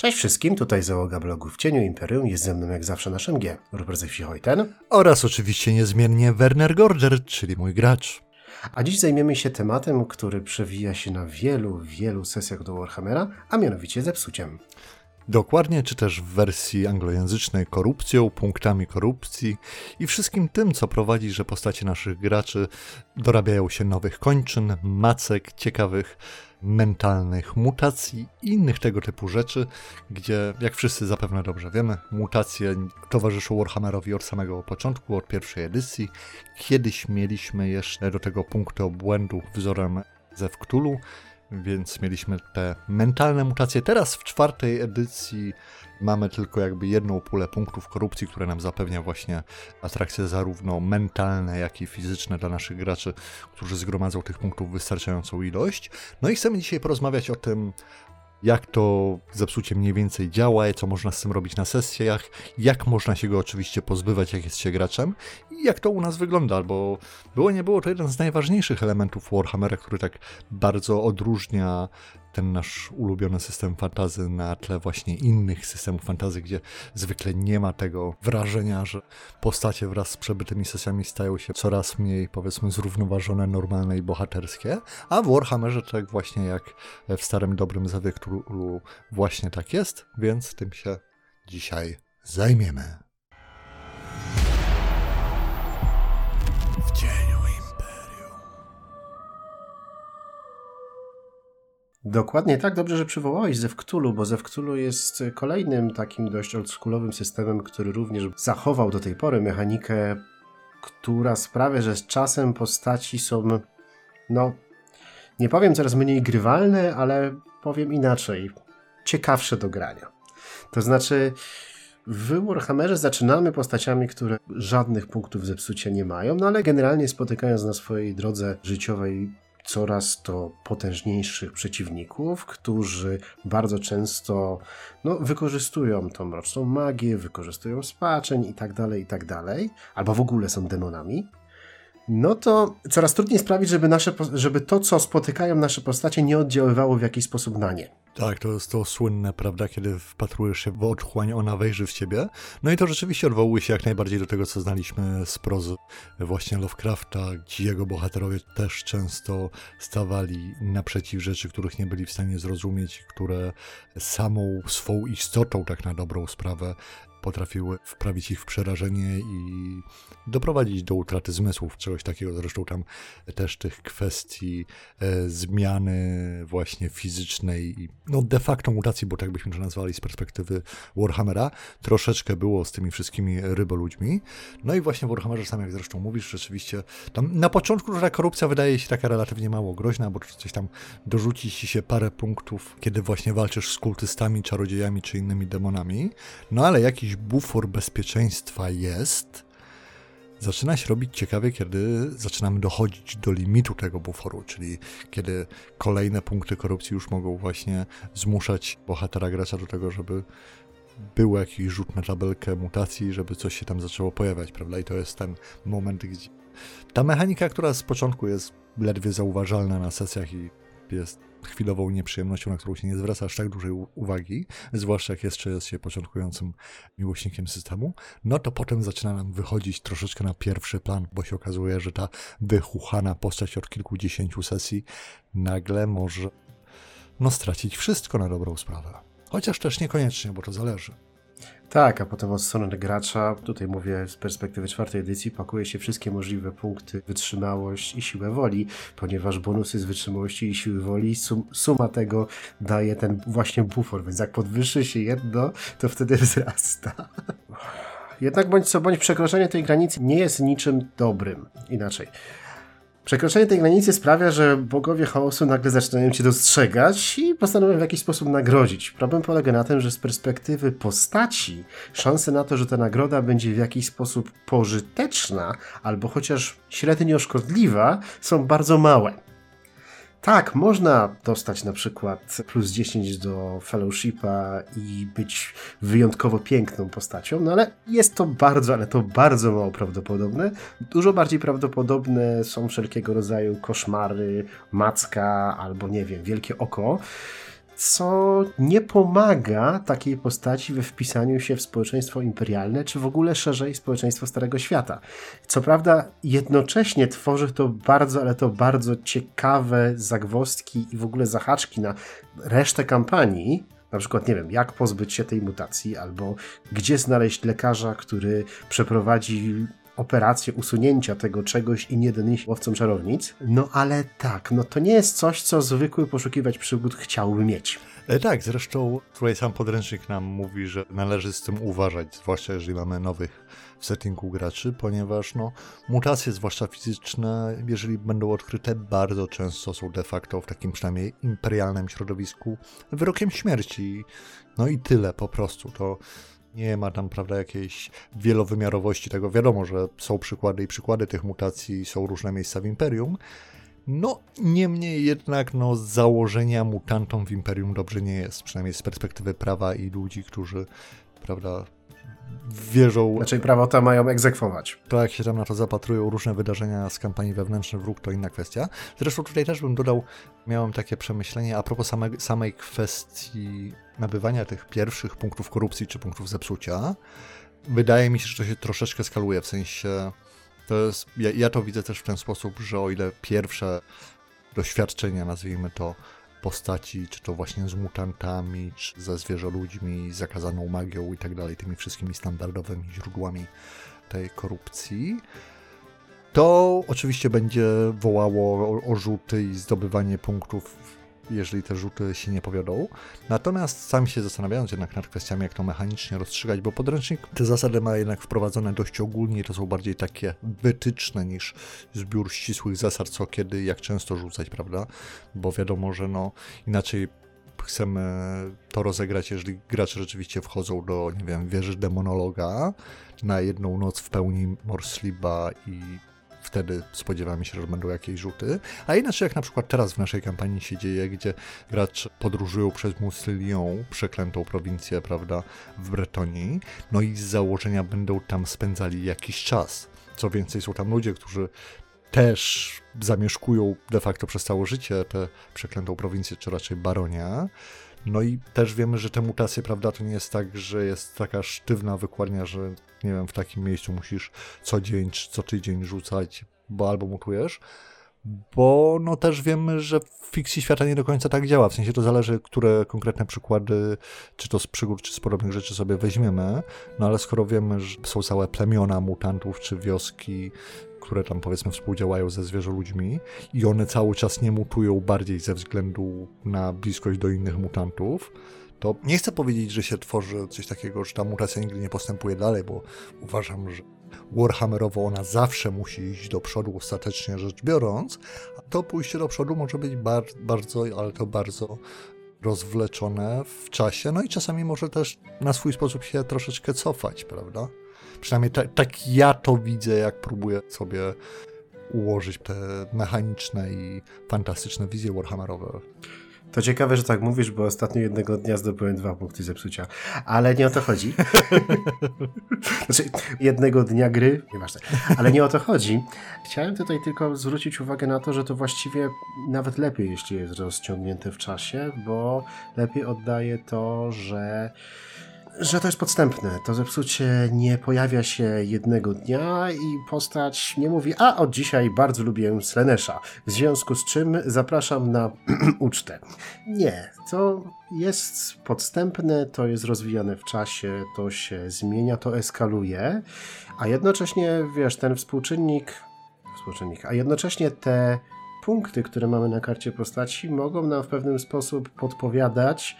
Cześć wszystkim, tutaj załoga blogu w cieniu Imperium, jest ze mną jak zawsze nasz MG, Rupert Zewsi-Hojten. Oraz oczywiście niezmiennie Werner Gorger, czyli mój gracz. A dziś zajmiemy się tematem, który przewija się na wielu, wielu sesjach do Warhammera, a mianowicie zepsuciem. Dokładnie, czy też w wersji anglojęzycznej korupcją, punktami korupcji i wszystkim tym, co prowadzi, że postacie naszych graczy dorabiają się nowych kończyn, macek, ciekawych mentalnych mutacji i innych tego typu rzeczy, gdzie, jak wszyscy zapewne dobrze wiemy, mutacje towarzyszą Warhammerowi od samego początku, od pierwszej edycji. Kiedyś mieliśmy jeszcze do tego punkty obłędu wzorem ze Wktulu, więc mieliśmy te mentalne mutacje. Teraz w czwartej edycji mamy tylko jakby jedną pulę punktów korupcji, które nam zapewnia właśnie atrakcje zarówno mentalne, jak i fizyczne dla naszych graczy, którzy zgromadzą tych punktów wystarczającą ilość. No i chcemy dzisiaj porozmawiać o tym, jak to zepsucie mniej więcej działa, co można z tym robić na sesjach, jak można się go oczywiście pozbywać, jak jest się graczem i jak to u nas wygląda, bo było nie było to jeden z najważniejszych elementów Warhammera, który tak bardzo odróżnia ten nasz ulubiony system fantazy na tle właśnie innych systemów fantazy, gdzie zwykle nie ma tego wrażenia, że postacie wraz z przebytymi sesjami stają się coraz mniej, powiedzmy, zrównoważone, normalne i bohaterskie, a w Warhammerze tak właśnie jak w starym dobrym Zawie właśnie tak jest, więc tym się dzisiaj zajmiemy. Dokładnie tak, dobrze, że przywołałeś Zew Cthulhu, bo Zew Cthulhu jest kolejnym takim dość oldschoolowym systemem, który również zachował do tej pory mechanikę, która sprawia, że z czasem postaci są, no, nie powiem coraz mniej grywalne, ale powiem inaczej, ciekawsze do grania. To znaczy, w Warhammerze zaczynamy postaciami, które żadnych punktów zepsucia nie mają, no ale generalnie spotykając na swojej drodze życiowej coraz to potężniejszych przeciwników, którzy bardzo często no, wykorzystują tą mroczną magię, wykorzystują spaczeń i tak dalej, i tak dalej, albo w ogóle są demonami, no to coraz trudniej sprawić, żeby, nasze, żeby to, co spotykają nasze postacie, nie oddziaływało w jakiś sposób na nie. Tak, to jest to słynne, prawda, kiedy wpatrujesz się w otchłań, ona wejrzy w ciebie. No i to rzeczywiście odwołuje się jak najbardziej do tego, co znaliśmy z prozy właśnie Lovecrafta, gdzie jego bohaterowie też często stawali naprzeciw rzeczy, których nie byli w stanie zrozumieć, które samą swą istotą, tak na dobrą sprawę, potrafiły wprawić ich w przerażenie i doprowadzić do utraty zmysłów, czegoś takiego. Zresztą tam też tych kwestii e, zmiany właśnie fizycznej i no de facto mutacji, bo tak byśmy to nazwali z perspektywy Warhammera, troszeczkę było z tymi wszystkimi ryboludźmi. No i właśnie w Warhammerze, sam jak zresztą mówisz, rzeczywiście tam na początku ta korupcja wydaje się taka relatywnie mało groźna, bo coś tam dorzuci ci się parę punktów, kiedy właśnie walczysz z kultystami, czarodziejami czy innymi demonami. No ale jakiś bufor bezpieczeństwa jest, zaczyna się robić ciekawie, kiedy zaczynamy dochodzić do limitu tego buforu, czyli kiedy kolejne punkty korupcji już mogą właśnie zmuszać bohatera gracza do tego, żeby był jakiś rzut na tabelkę mutacji, żeby coś się tam zaczęło pojawiać, prawda? I to jest ten moment, gdzie ta mechanika, która z początku jest ledwie zauważalna na sesjach i jest chwilową nieprzyjemnością, na którą się nie zwraca aż tak dużej uwagi, zwłaszcza jak jeszcze jest się początkującym miłośnikiem systemu, no to potem zaczyna nam wychodzić troszeczkę na pierwszy plan, bo się okazuje, że ta wychuchana postać od kilkudziesięciu sesji nagle może no stracić wszystko na dobrą sprawę. Chociaż też niekoniecznie, bo to zależy. Tak, a potem od strony gracza, tutaj mówię z perspektywy czwartej edycji, pakuje się wszystkie możliwe punkty, wytrzymałość i siłę woli, ponieważ bonusy z wytrzymałości i siły woli, sum, suma tego daje ten właśnie bufor, więc jak podwyższy się jedno, to wtedy wzrasta. Jednak bądź co bądź przekroczenie tej granicy nie jest niczym dobrym. Inaczej. Przekroczenie tej granicy sprawia, że bogowie chaosu nagle zaczynają cię dostrzegać i postanowią w jakiś sposób nagrodzić. Problem polega na tym, że z perspektywy postaci szanse na to, że ta nagroda będzie w jakiś sposób pożyteczna albo chociaż średnio szkodliwa są bardzo małe. Tak, można dostać na przykład plus 10 do fellowshipa i być wyjątkowo piękną postacią, no ale jest to bardzo, ale to bardzo mało prawdopodobne. Dużo bardziej prawdopodobne są wszelkiego rodzaju koszmary, macka albo nie wiem, wielkie oko. Co nie pomaga takiej postaci we wpisaniu się w społeczeństwo imperialne, czy w ogóle szerzej społeczeństwo Starego Świata. Co prawda, jednocześnie tworzy to bardzo, ale to bardzo ciekawe zagwozdki i w ogóle zahaczki na resztę kampanii, na przykład, nie wiem, jak pozbyć się tej mutacji, albo gdzie znaleźć lekarza, który przeprowadzi operację usunięcia tego czegoś i nie donieść łowcom czarownic. No ale tak, no to nie jest coś, co zwykły poszukiwać przygód chciałby mieć. E, tak, zresztą tutaj sam podręcznik nam mówi, że należy z tym uważać, zwłaszcza jeżeli mamy nowych w settingu graczy, ponieważ no, mutacje, zwłaszcza fizyczne, jeżeli będą odkryte, bardzo często są de facto w takim przynajmniej imperialnym środowisku wyrokiem śmierci. No i tyle po prostu. To nie ma tam, prawda, jakiejś wielowymiarowości tego. Wiadomo, że są przykłady i przykłady tych mutacji, są różne miejsca w Imperium. No, niemniej jednak, no, z założenia mutantom w Imperium dobrze nie jest, przynajmniej z perspektywy prawa i ludzi, którzy, prawda, wierzą... Znaczy prawota mają egzekwować. To jak się tam na to zapatrują różne wydarzenia z kampanii wewnętrznych wróg, to inna kwestia. Zresztą tutaj też bym dodał, miałem takie przemyślenie a propos same, samej kwestii nabywania tych pierwszych punktów korupcji czy punktów zepsucia. Wydaje mi się, że to się troszeczkę skaluje, w sensie to jest, ja, ja to widzę też w ten sposób, że o ile pierwsze doświadczenia, nazwijmy to, postaci, czy to właśnie z mutantami, czy ze zwierzoludźmi, zakazaną magią i tak dalej, tymi wszystkimi standardowymi źródłami tej korupcji, to oczywiście będzie wołało o, o rzuty i zdobywanie punktów jeżeli te rzuty się nie powiodą. Natomiast sam się zastanawiając jednak nad kwestiami, jak to mechanicznie rozstrzygać, bo podręcznik te zasady ma jednak wprowadzone dość ogólnie, to są bardziej takie wytyczne niż zbiór ścisłych zasad, co kiedy, jak często rzucać, prawda? Bo wiadomo, że no inaczej chcemy to rozegrać, jeżeli gracze rzeczywiście wchodzą do, nie wiem, wieży demonologa na jedną noc w pełni Morsliba i wtedy spodziewamy się, że będą jakieś rzuty. A inaczej jak na przykład teraz w naszej kampanii się dzieje, gdzie gracz podróżują przez Musylią, przeklętą prowincję, prawda, w Bretonii, no i z założenia będą tam spędzali jakiś czas. Co więcej, są tam ludzie, którzy też zamieszkują de facto przez całe życie tę przeklętą prowincję, czy raczej baronia. No i też wiemy, że te mutacje, prawda, to nie jest tak, że jest taka sztywna wykładnia, że nie wiem, w takim miejscu musisz co dzień czy co tydzień rzucać, bo albo mutujesz. Bo no też wiemy, że w fikcji świata nie do końca tak działa. W sensie to zależy, które konkretne przykłady, czy to z przygód, czy z podobnych rzeczy sobie weźmiemy. No ale skoro wiemy, że są całe plemiona mutantów, czy wioski, które tam powiedzmy współdziałają ze zwierzoludźmi i one cały czas nie mutują bardziej ze względu na bliskość do innych mutantów, to nie chcę powiedzieć, że się tworzy coś takiego, że ta mutacja nigdy nie postępuje dalej, bo uważam, że Warhammerowo ona zawsze musi iść do przodu, ostatecznie rzecz biorąc, a to pójście do przodu może być bar bardzo, ale to bardzo rozwleczone w czasie, no i czasami może też na swój sposób się troszeczkę cofać, prawda? Przynajmniej ta, tak ja to widzę, jak próbuję sobie ułożyć te mechaniczne i fantastyczne wizje Warhammerowe. To ciekawe, że tak mówisz, bo ostatnio jednego dnia zdobyłem dwa punkty zepsucia. Ale nie o to chodzi. znaczy, jednego dnia gry, nieważne. Ale nie o to chodzi. Chciałem tutaj tylko zwrócić uwagę na to, że to właściwie nawet lepiej, jeśli jest rozciągnięte w czasie, bo lepiej oddaje to, że że to jest podstępne. To zepsucie nie pojawia się jednego dnia i postać nie mówi, a od dzisiaj bardzo lubię Slenesza, w związku z czym zapraszam na ucztę. Nie, to jest podstępne, to jest rozwijane w czasie, to się zmienia, to eskaluje, a jednocześnie, wiesz, ten współczynnik, współczynnik, a jednocześnie te punkty, które mamy na karcie postaci mogą nam w pewnym sposób podpowiadać,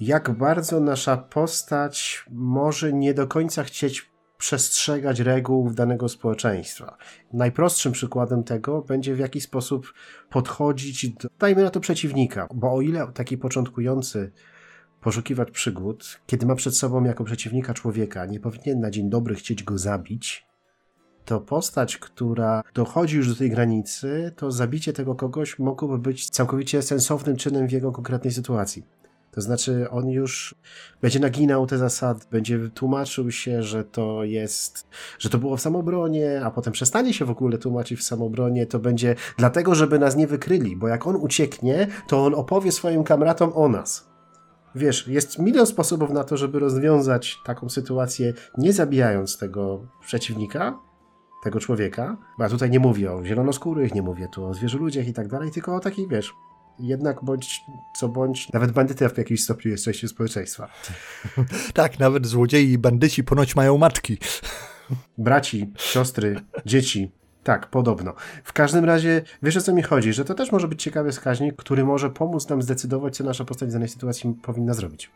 jak bardzo nasza postać może nie do końca chcieć przestrzegać reguł danego społeczeństwa. Najprostszym przykładem tego będzie w jaki sposób podchodzić do, dajmy na to przeciwnika, bo o ile taki początkujący poszukiwać przygód, kiedy ma przed sobą jako przeciwnika człowieka, nie powinien na dzień dobry chcieć go zabić, to postać, która dochodzi już do tej granicy, to zabicie tego kogoś mogłoby być całkowicie sensownym czynem w jego konkretnej sytuacji. To znaczy, on już będzie naginał te zasady, będzie tłumaczył się, że to jest, że to było w samobronie, a potem przestanie się w ogóle tłumaczyć w samobronie. To będzie dlatego, żeby nas nie wykryli, bo jak on ucieknie, to on opowie swoim kamratom o nas. Wiesz, jest milion sposobów na to, żeby rozwiązać taką sytuację, nie zabijając tego przeciwnika, tego człowieka. Bo ja tutaj nie mówię o zielonoskórych, nie mówię tu o zwierzoludziach i tak dalej, tylko o takich, wiesz, jednak bądź co bądź, nawet bandyty w jakimś stopniu jest częścią społeczeństwa. Tak, nawet złodziei i bandyci ponoć mają matki. Braci, siostry, dzieci. Tak, podobno. W każdym razie, wiesz o co mi chodzi, że to też może być ciekawy wskaźnik, który może pomóc nam zdecydować, co nasza postać w danej sytuacji powinna zrobić.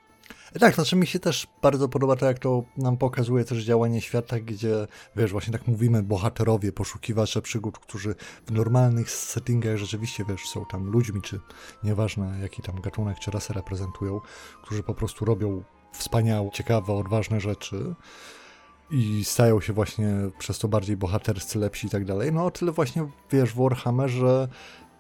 Tak, znaczy mi się też bardzo podoba to, jak to nam pokazuje też działanie świata, gdzie, wiesz, właśnie tak mówimy, bohaterowie, poszukiwacze przygód, którzy w normalnych settingach rzeczywiście, wiesz, są tam ludźmi, czy nieważne jaki tam gatunek czy rasę reprezentują, którzy po prostu robią wspaniałe, ciekawe, odważne rzeczy i stają się właśnie przez to bardziej bohaterscy, lepsi i tak dalej. No o tyle właśnie, wiesz, w Warhammerze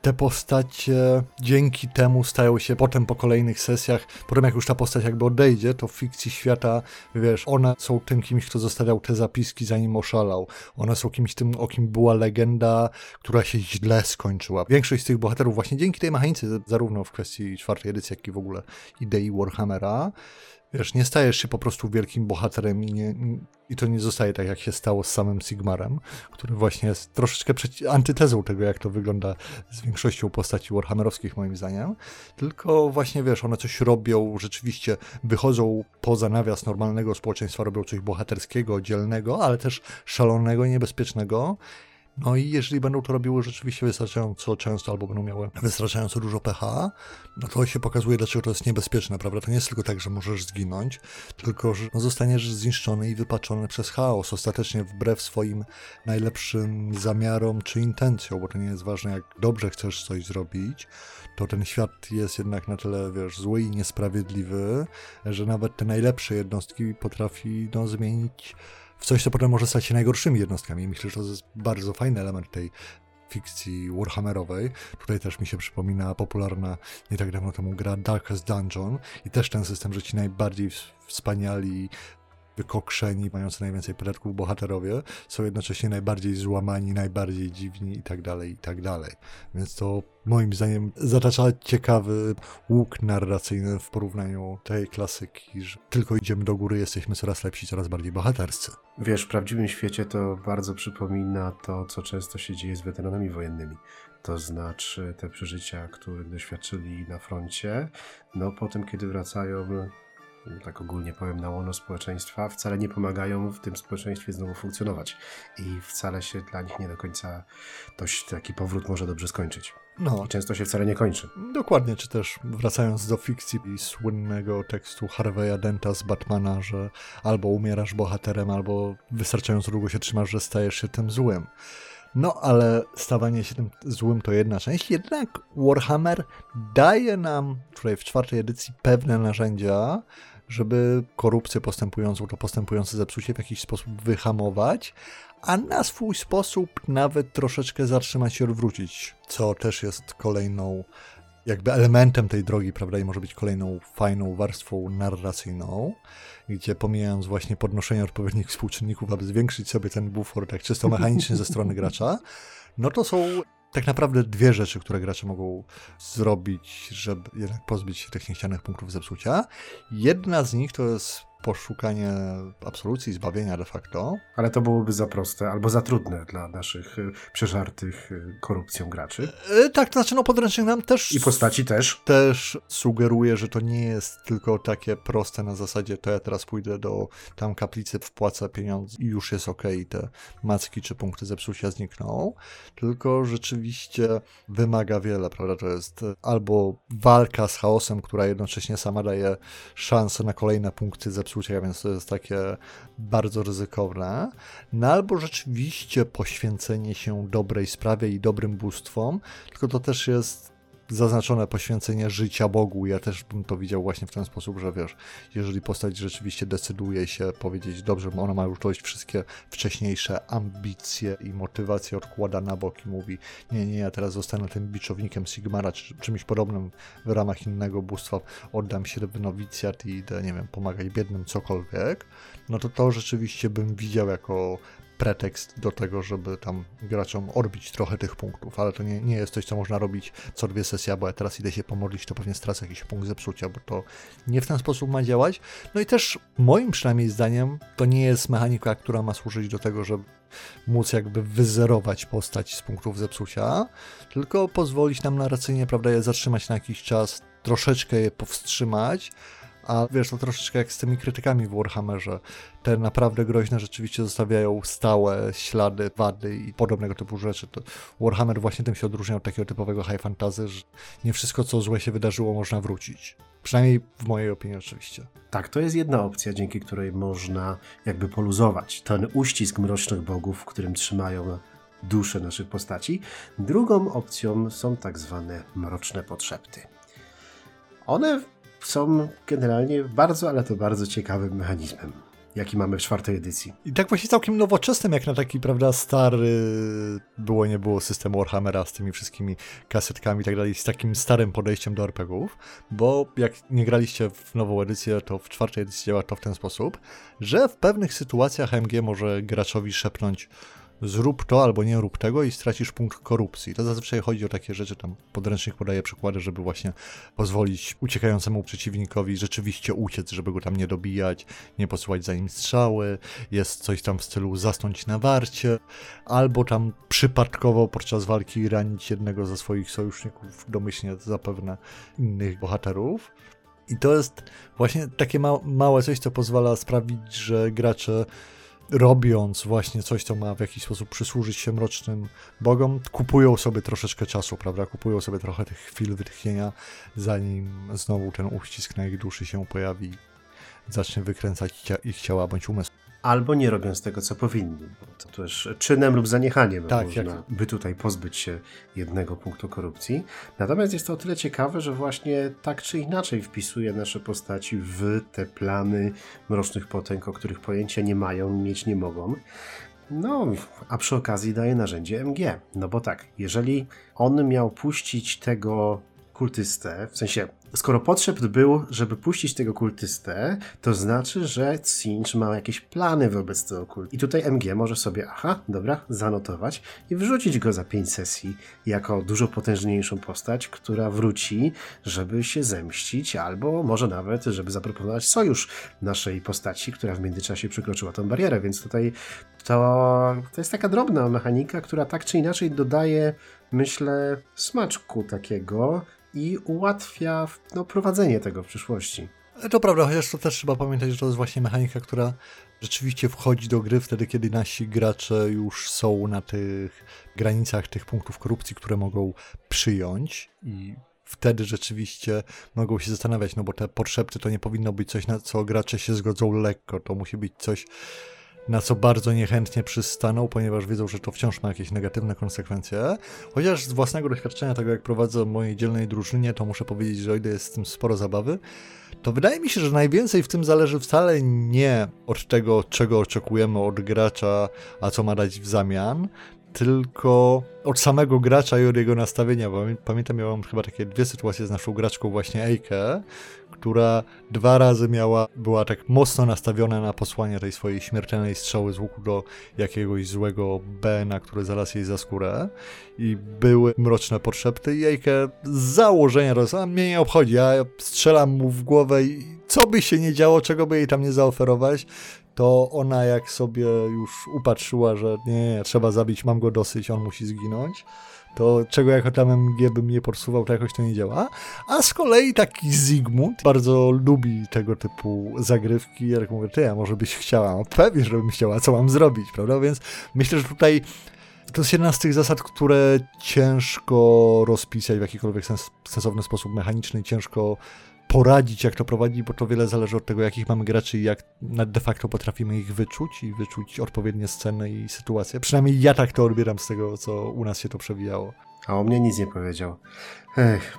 te postacie dzięki temu stają się potem po kolejnych sesjach, potem jak już ta postać jakby odejdzie, to w fikcji świata, wiesz, one są tym kimś, kto zostawiał te zapiski zanim oszalał. One są kimś tym, o kim była legenda, która się źle skończyła. Większość z tych bohaterów właśnie dzięki tej mechanice, zarówno w kwestii czwartej edycji, jak i w ogóle idei Warhammera, Wiesz, nie stajesz się po prostu wielkim bohaterem i, nie, i to nie zostaje tak, jak się stało z samym Sigmarem, który właśnie jest troszeczkę antytezą tego, jak to wygląda z większością postaci warhammerowskich, moim zdaniem. Tylko właśnie, wiesz, one coś robią, rzeczywiście wychodzą poza nawias normalnego społeczeństwa, robią coś bohaterskiego, dzielnego, ale też szalonego, niebezpiecznego no i jeżeli będą to robiły rzeczywiście wystarczająco często albo będą miały wystarczająco dużo pH, no to się pokazuje, dlaczego to jest niebezpieczne, prawda? To nie jest tylko tak, że możesz zginąć, tylko że no, zostaniesz zniszczony i wypaczony przez chaos, ostatecznie wbrew swoim najlepszym zamiarom czy intencjom, bo to nie jest ważne, jak dobrze chcesz coś zrobić, to ten świat jest jednak na tyle, wiesz, zły i niesprawiedliwy, że nawet te najlepsze jednostki potrafi no, zmienić w coś, co potem może stać się najgorszymi jednostkami. Myślę, że to jest bardzo fajny element tej fikcji Warhammerowej. Tutaj też mi się przypomina popularna nie tak dawno temu gra Darkest Dungeon i też ten system, że ci najbardziej wspaniali wykokrzeni, mający najwięcej podatków bohaterowie, są jednocześnie najbardziej złamani, najbardziej dziwni i tak dalej, i tak dalej. Więc to moim zdaniem zatacza ciekawy łuk narracyjny w porównaniu tej klasyki, że tylko idziemy do góry, jesteśmy coraz lepsi, coraz bardziej bohaterscy. Wiesz, w prawdziwym świecie to bardzo przypomina to, co często się dzieje z weteranami wojennymi. To znaczy te przeżycia, których doświadczyli na froncie, no potem, kiedy wracają tak ogólnie powiem, na łono społeczeństwa, wcale nie pomagają w tym społeczeństwie znowu funkcjonować. I wcale się dla nich nie do końca dość taki powrót może dobrze skończyć. No. I często się wcale nie kończy. Dokładnie, czy też wracając do fikcji i słynnego tekstu Harvey'a Denta z Batmana, że albo umierasz bohaterem, albo wystarczająco długo się trzymasz, że stajesz się tym złym. No, ale stawanie się tym złym to jedna część. Jednak Warhammer daje nam tutaj w czwartej edycji pewne narzędzia, żeby korupcję postępującą, to postępujące zepsucie w jakiś sposób wyhamować, a na swój sposób nawet troszeczkę zatrzymać i odwrócić, co też jest kolejną jakby elementem tej drogi, prawda, i może być kolejną fajną warstwą narracyjną, gdzie pomijając właśnie podnoszenie odpowiednich współczynników, aby zwiększyć sobie ten bufor tak czysto mechanicznie ze strony gracza, no to są tak naprawdę dwie rzeczy, które gracze mogą zrobić, żeby jednak pozbyć się tych niechcianych punktów zepsucia. Jedna z nich to jest poszukanie absolucji, zbawienia de facto. Ale to byłoby za proste albo za trudne dla naszych y, przeżartych y, korupcją graczy. E, tak, to znaczy no podręcznik nam też... I postaci też. Też sugeruje, że to nie jest tylko takie proste na zasadzie to ja teraz pójdę do tam kaplicy, wpłacę pieniądze i już jest ok, te macki czy punkty zepsucia znikną, tylko rzeczywiście wymaga wiele, prawda? To jest albo walka z chaosem, która jednocześnie sama daje szansę na kolejne punkty zepsucia psucia, więc to jest takie bardzo ryzykowne. No albo rzeczywiście poświęcenie się dobrej sprawie i dobrym bóstwom, tylko to też jest zaznaczone poświęcenie życia Bogu. Ja też bym to widział właśnie w ten sposób, że wiesz, jeżeli postać rzeczywiście decyduje się powiedzieć, dobrze, ona ma już dość wszystkie wcześniejsze ambicje i motywacje odkłada na bok i mówi, nie, nie, ja teraz zostanę tym biczownikiem Sigmara, czy czymś podobnym w ramach innego bóstwa, oddam się w nowicjat i idę, nie wiem, pomagać biednym, cokolwiek, no to to rzeczywiście bym widział jako pretekst do tego, żeby tam graczom odbić trochę tych punktów, ale to nie, nie jest coś, co można robić co dwie sesje, bo ja teraz idę się pomodlić, to pewnie stracę jakiś punkt zepsucia, bo to nie w ten sposób ma działać. No i też moim przynajmniej zdaniem to nie jest mechanika, która ma służyć do tego, żeby móc jakby wyzerować postać z punktów zepsucia, tylko pozwolić nam narracyjnie, prawda, je zatrzymać na jakiś czas, troszeczkę je powstrzymać, a wiesz, to troszeczkę jak z tymi krytykami w Warhammerze. Te naprawdę groźne rzeczywiście zostawiają stałe ślady, wady i podobnego typu rzeczy. To Warhammer właśnie tym się odróżniał od takiego typowego high fantasy, że nie wszystko, co złe się wydarzyło, można wrócić. Przynajmniej w mojej opinii oczywiście. Tak, to jest jedna opcja, dzięki której można jakby poluzować ten uścisk mrocznych bogów, w którym trzymają duszę naszych postaci. Drugą opcją są tak zwane mroczne podszepty. One są generalnie bardzo, ale to bardzo ciekawym mechanizmem, jaki mamy w czwartej edycji. I tak właśnie całkiem nowoczesnym, jak na taki, prawda, stary, było nie było system Warhammera z tymi wszystkimi kasetkami i tak dalej, z takim starym podejściem do RPGów, bo jak nie graliście w nową edycję, to w czwartej edycji działa to w ten sposób, że w pewnych sytuacjach AMG może graczowi szepnąć zrób to albo nie rób tego i stracisz punkt korupcji. To zazwyczaj chodzi o takie rzeczy, tam podręcznik podaje przykłady, żeby właśnie pozwolić uciekającemu przeciwnikowi rzeczywiście uciec, żeby go tam nie dobijać, nie posyłać za nim strzały, jest coś tam w stylu zasnąć na warcie, albo tam przypadkowo podczas walki ranić jednego ze swoich sojuszników, domyślnie zapewne innych bohaterów. I to jest właśnie takie ma małe coś, co pozwala sprawić, że gracze robiąc właśnie coś, co ma w jakiś sposób przysłużyć się mrocznym bogom, kupują sobie troszeczkę czasu, prawda? Kupują sobie trochę tych chwil wytchnienia, zanim znowu ten uścisk na ich duszy się pojawi, zacznie wykręcać ich ciała bądź umysł albo nie robią z tego, co powinni. To też czynem lub zaniechaniem tak, można jak... by tutaj pozbyć się jednego punktu korupcji. Natomiast jest to o tyle ciekawe, że właśnie tak czy inaczej wpisuje nasze postaci w te plany mrocznych potęg, o których pojęcia nie mają, mieć nie mogą. No, a przy okazji daje narzędzie MG. No bo tak, jeżeli on miał puścić tego kultystę, w sensie skoro potrzeb był, żeby puścić tego kultystę, to znaczy, że Cinch ma jakieś plany wobec tego kultu. I tutaj MG może sobie, aha, dobra, zanotować i wrzucić go za 5 sesji jako dużo potężniejszą postać, która wróci, żeby się zemścić, albo może nawet, żeby zaproponować sojusz naszej postaci, która w międzyczasie przekroczyła tą barierę, więc tutaj to, to jest taka drobna mechanika, która tak czy inaczej dodaje, myślę, smaczku takiego, i ułatwia no, prowadzenie tego w przyszłości. To prawda, chociaż to też trzeba pamiętać, że to jest właśnie mechanika, która rzeczywiście wchodzi do gry wtedy, kiedy nasi gracze już są na tych granicach tych punktów korupcji, które mogą przyjąć i wtedy rzeczywiście mogą się zastanawiać, no bo te potrzeby to nie powinno być coś, na co gracze się zgodzą lekko, to musi być coś, na co bardzo niechętnie przystaną, ponieważ wiedzą, że to wciąż ma jakieś negatywne konsekwencje. Chociaż z własnego doświadczenia tego, jak prowadzę mojej dzielnej drużynie, to muszę powiedzieć, że o ile jest z tym sporo zabawy, to wydaje mi się, że najwięcej w tym zależy wcale nie od tego, czego oczekujemy od gracza, a co ma dać w zamian, tylko od samego gracza i od jego nastawienia. Pamiętam, miałem chyba takie dwie sytuacje z naszą graczką właśnie Eike, która dwa razy miała, była tak mocno nastawiona na posłanie tej swojej śmiertelnej strzały z łuku do jakiegoś złego Bena, który zaraz jej za skórę. I były mroczne podszepty i Ejke z założenia to mnie nie obchodzi, ja strzelam mu w głowę i co by się nie działo, czego by jej tam nie zaoferować, to ona jak sobie już upatrzyła, że nie, nie, trzeba zabić, mam go dosyć, on musi zginąć, to czego jako tam MG bym nie podsuwał, to jakoś to nie działa. A z kolei taki Zygmunt bardzo lubi tego typu zagrywki, jak mówię, ty, a może byś chciała? No pewnie, żebym chciała, co mam zrobić, prawda? Więc myślę, że tutaj to jest jedna z tych zasad, które ciężko rozpisać w jakikolwiek sens, sensowny sposób mechaniczny, ciężko poradzić, jak to prowadzić, bo to wiele zależy od tego, jakich mamy graczy i jak de facto potrafimy ich wyczuć i wyczuć odpowiednie sceny i sytuacje. Przynajmniej ja tak to odbieram z tego, co u nas się to przewijało. A o mnie nic nie powiedział. Ech,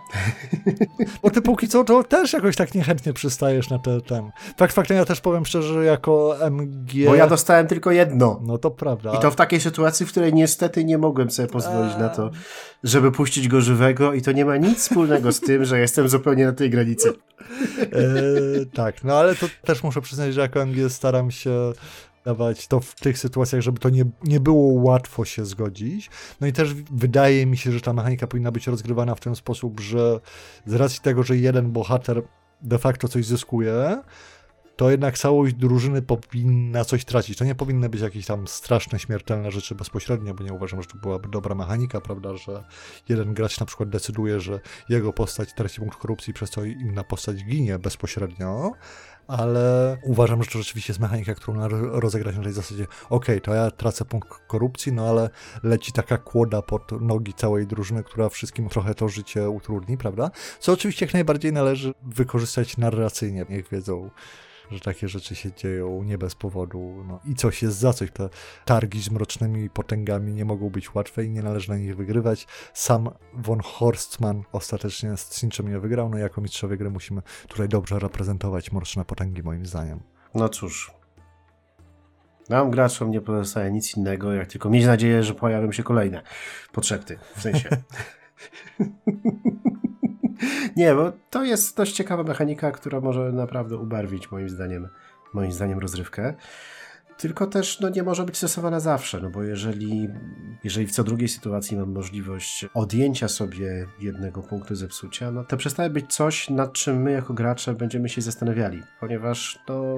Bo ty póki co to też jakoś tak niechętnie przystajesz na te, ten... Fakt faktem ja też powiem szczerze, jako MG... bo ja dostałem tylko jedno. No to prawda. I to w takiej sytuacji, w której niestety nie mogłem sobie pozwolić na to, żeby puścić go żywego i to nie ma nic wspólnego z tym, że jestem zupełnie na tej granicy. E, tak, no ale to też muszę przyznać, że jako MG staram się dawać to w tych sytuacjach, żeby to nie, nie było łatwo się zgodzić. No i też wydaje mi się, że ta mechanika powinna być rozgrywana w ten sposób, że z racji tego, że jeden bohater de facto coś zyskuje, to jednak całość drużyny powinna coś tracić. To nie powinny być jakieś tam straszne, śmiertelne rzeczy bezpośrednio, bo nie uważam, że to byłaby dobra mechanika, prawda, że jeden gracz na przykład decyduje, że jego postać traci punkt korupcji, przez co inna postać ginie bezpośrednio, ale uważam, że to rzeczywiście jest mechanika, którą należy rozegrać na tej zasadzie, okej, to ja tracę punkt korupcji, no ale leci taka kłoda pod nogi całej drużyny, która wszystkim trochę to życie utrudni, prawda? Co oczywiście jak najbardziej należy wykorzystać narracyjnie, niech wiedzą, że takie rzeczy się dzieją nie bez powodu. No. I coś jest za coś. Te targi z mrocznymi potęgami nie mogą być łatwe i nie należy na nich wygrywać. Sam von Horstmann ostatecznie z niczym nie wygrał. No jako mistrzowie gry musimy tutaj dobrze reprezentować mroczne potęgi moim zdaniem. No cóż. Nam graczom nie pozostaje nic innego, jak tylko mieć nadzieję, że pojawią się kolejne podszepty. W sensie. nie, bo to jest dość ciekawa mechanika, która może naprawdę ubarwić moim zdaniem, moim zdaniem rozrywkę. Tylko też no, nie może być stosowana zawsze, no bo jeżeli, jeżeli w co drugiej sytuacji mam możliwość odjęcia sobie jednego punktu zepsucia, no to przestaje być coś, nad czym my jako gracze będziemy się zastanawiali, ponieważ no,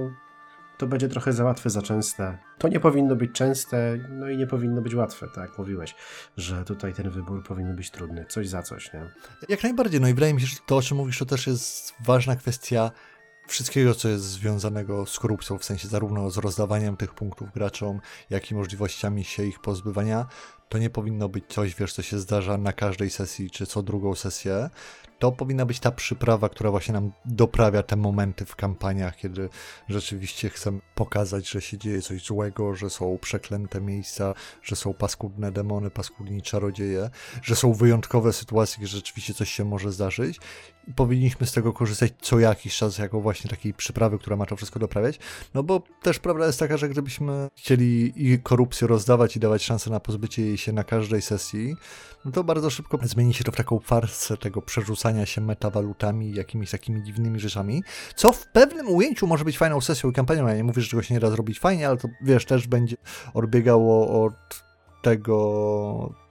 to będzie trochę za łatwe, za częste. To nie powinno być częste, no i nie powinno być łatwe, tak jak mówiłeś, że tutaj ten wybór powinien być trudny, coś za coś, nie? Jak najbardziej, no i wydaje mi się, że to, o czym mówisz, to też jest ważna kwestia wszystkiego, co jest związanego z korupcją, w sensie zarówno z rozdawaniem tych punktów graczom, jak i możliwościami się ich pozbywania. To nie powinno być coś, wiesz, co się zdarza na każdej sesji, czy co drugą sesję. To powinna być ta przyprawa, która właśnie nam doprawia te momenty w kampaniach, kiedy rzeczywiście chcemy pokazać, że się dzieje coś złego, że są przeklęte miejsca, że są paskudne demony, paskudni czarodzieje, że są wyjątkowe sytuacje, gdzie rzeczywiście coś się może zdarzyć i powinniśmy z tego korzystać co jakiś czas jako właśnie takiej przyprawy, która ma to wszystko doprawiać, no bo też prawda jest taka, że gdybyśmy chcieli i korupcję rozdawać i dawać szansę na pozbycie jej się na każdej sesji, no to bardzo szybko zmieni się to w taką farsę tego przerzucania się metawalutami jakimiś takimi dziwnymi rzeczami, co w pewnym ujęciu może być fajną sesją i kampanią. Ja nie mówię, że czegoś nie da zrobić fajnie, ale to wiesz, też będzie odbiegało od tego,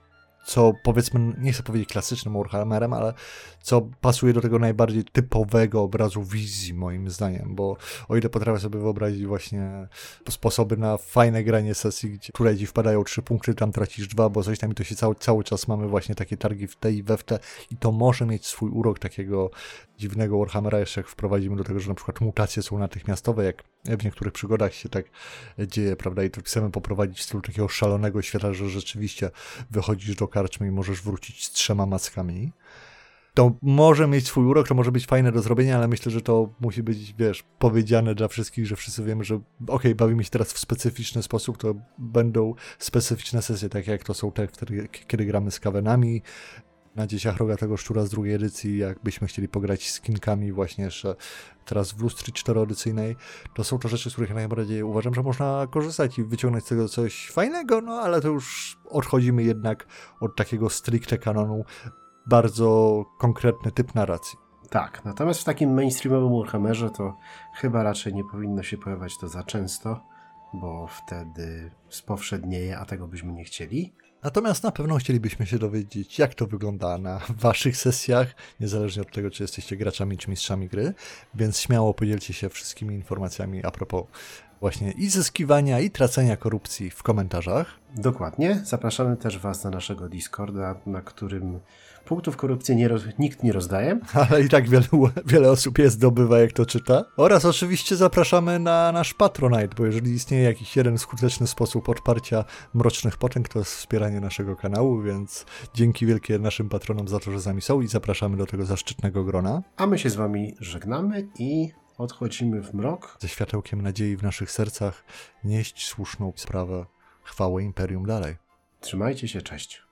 co powiedzmy, nie chcę powiedzieć klasycznym Warhammerem, ale co pasuje do tego najbardziej typowego obrazu wizji, moim zdaniem, bo o ile potrafię sobie wyobrazić właśnie sposoby na fajne granie sesji, gdzie tutaj ci wpadają trzy punkty, tam tracisz dwa, bo coś tam i to się cały, cały czas mamy właśnie takie targi w te i we w te i to może mieć swój urok takiego dziwnego Warhammera, jeszcze jak wprowadzimy do tego, że na przykład mutacje są natychmiastowe, jak w niektórych przygodach się tak dzieje, prawda, i to chcemy poprowadzić w stylu takiego szalonego świata, że rzeczywiście wychodzisz do karczmy i możesz wrócić z trzema mackami. To może mieć swój urok, to może być fajne do zrobienia, ale myślę, że to musi być, wiesz, powiedziane dla wszystkich, że wszyscy wiemy, że okej, okay, bawimy się teraz w specyficzny sposób, to będą specyficzne sesje, takie jak to są te, kiedy gramy z kawenami, na dzieciach Rogatego Szczura z drugiej edycji, jakbyśmy chcieli pograć z kinkami właśnie jeszcze teraz w lustry czteroedycyjnej, to są to rzeczy, z których najbardziej uważam, że można korzystać i wyciągnąć z tego coś fajnego, no ale to już odchodzimy jednak od takiego stricte kanonu, bardzo konkretny typ narracji. Tak, natomiast w takim mainstreamowym Warhammerze to chyba raczej nie powinno się pojawiać to za często, bo wtedy spowszednieje, a tego byśmy nie chcieli. Natomiast na pewno chcielibyśmy się dowiedzieć, jak to wygląda na waszych sesjach, niezależnie od tego, czy jesteście graczami czy mistrzami gry, więc śmiało podzielcie się wszystkimi informacjami a propos właśnie i zyskiwania, i tracenia korupcji w komentarzach. Dokładnie. Zapraszamy też Was na naszego Discorda, na którym punktów korupcji nie roz... nikt nie rozdaje. Ale i tak wiele, wiele osób je zdobywa, jak to czyta. Oraz oczywiście zapraszamy na nasz Patronite, bo jeżeli istnieje jakiś jeden skuteczny sposób odparcia mrocznych potęg, to jest wspieranie naszego kanału, więc dzięki wielkie naszym patronom za to, że z nami są i zapraszamy do tego zaszczytnego grona. A my się z Wami żegnamy i odchodzimy w mrok. Ze światełkiem nadziei w naszych sercach nieść słuszną sprawę chwałę Imperium dalej. Trzymajcie się, cześć.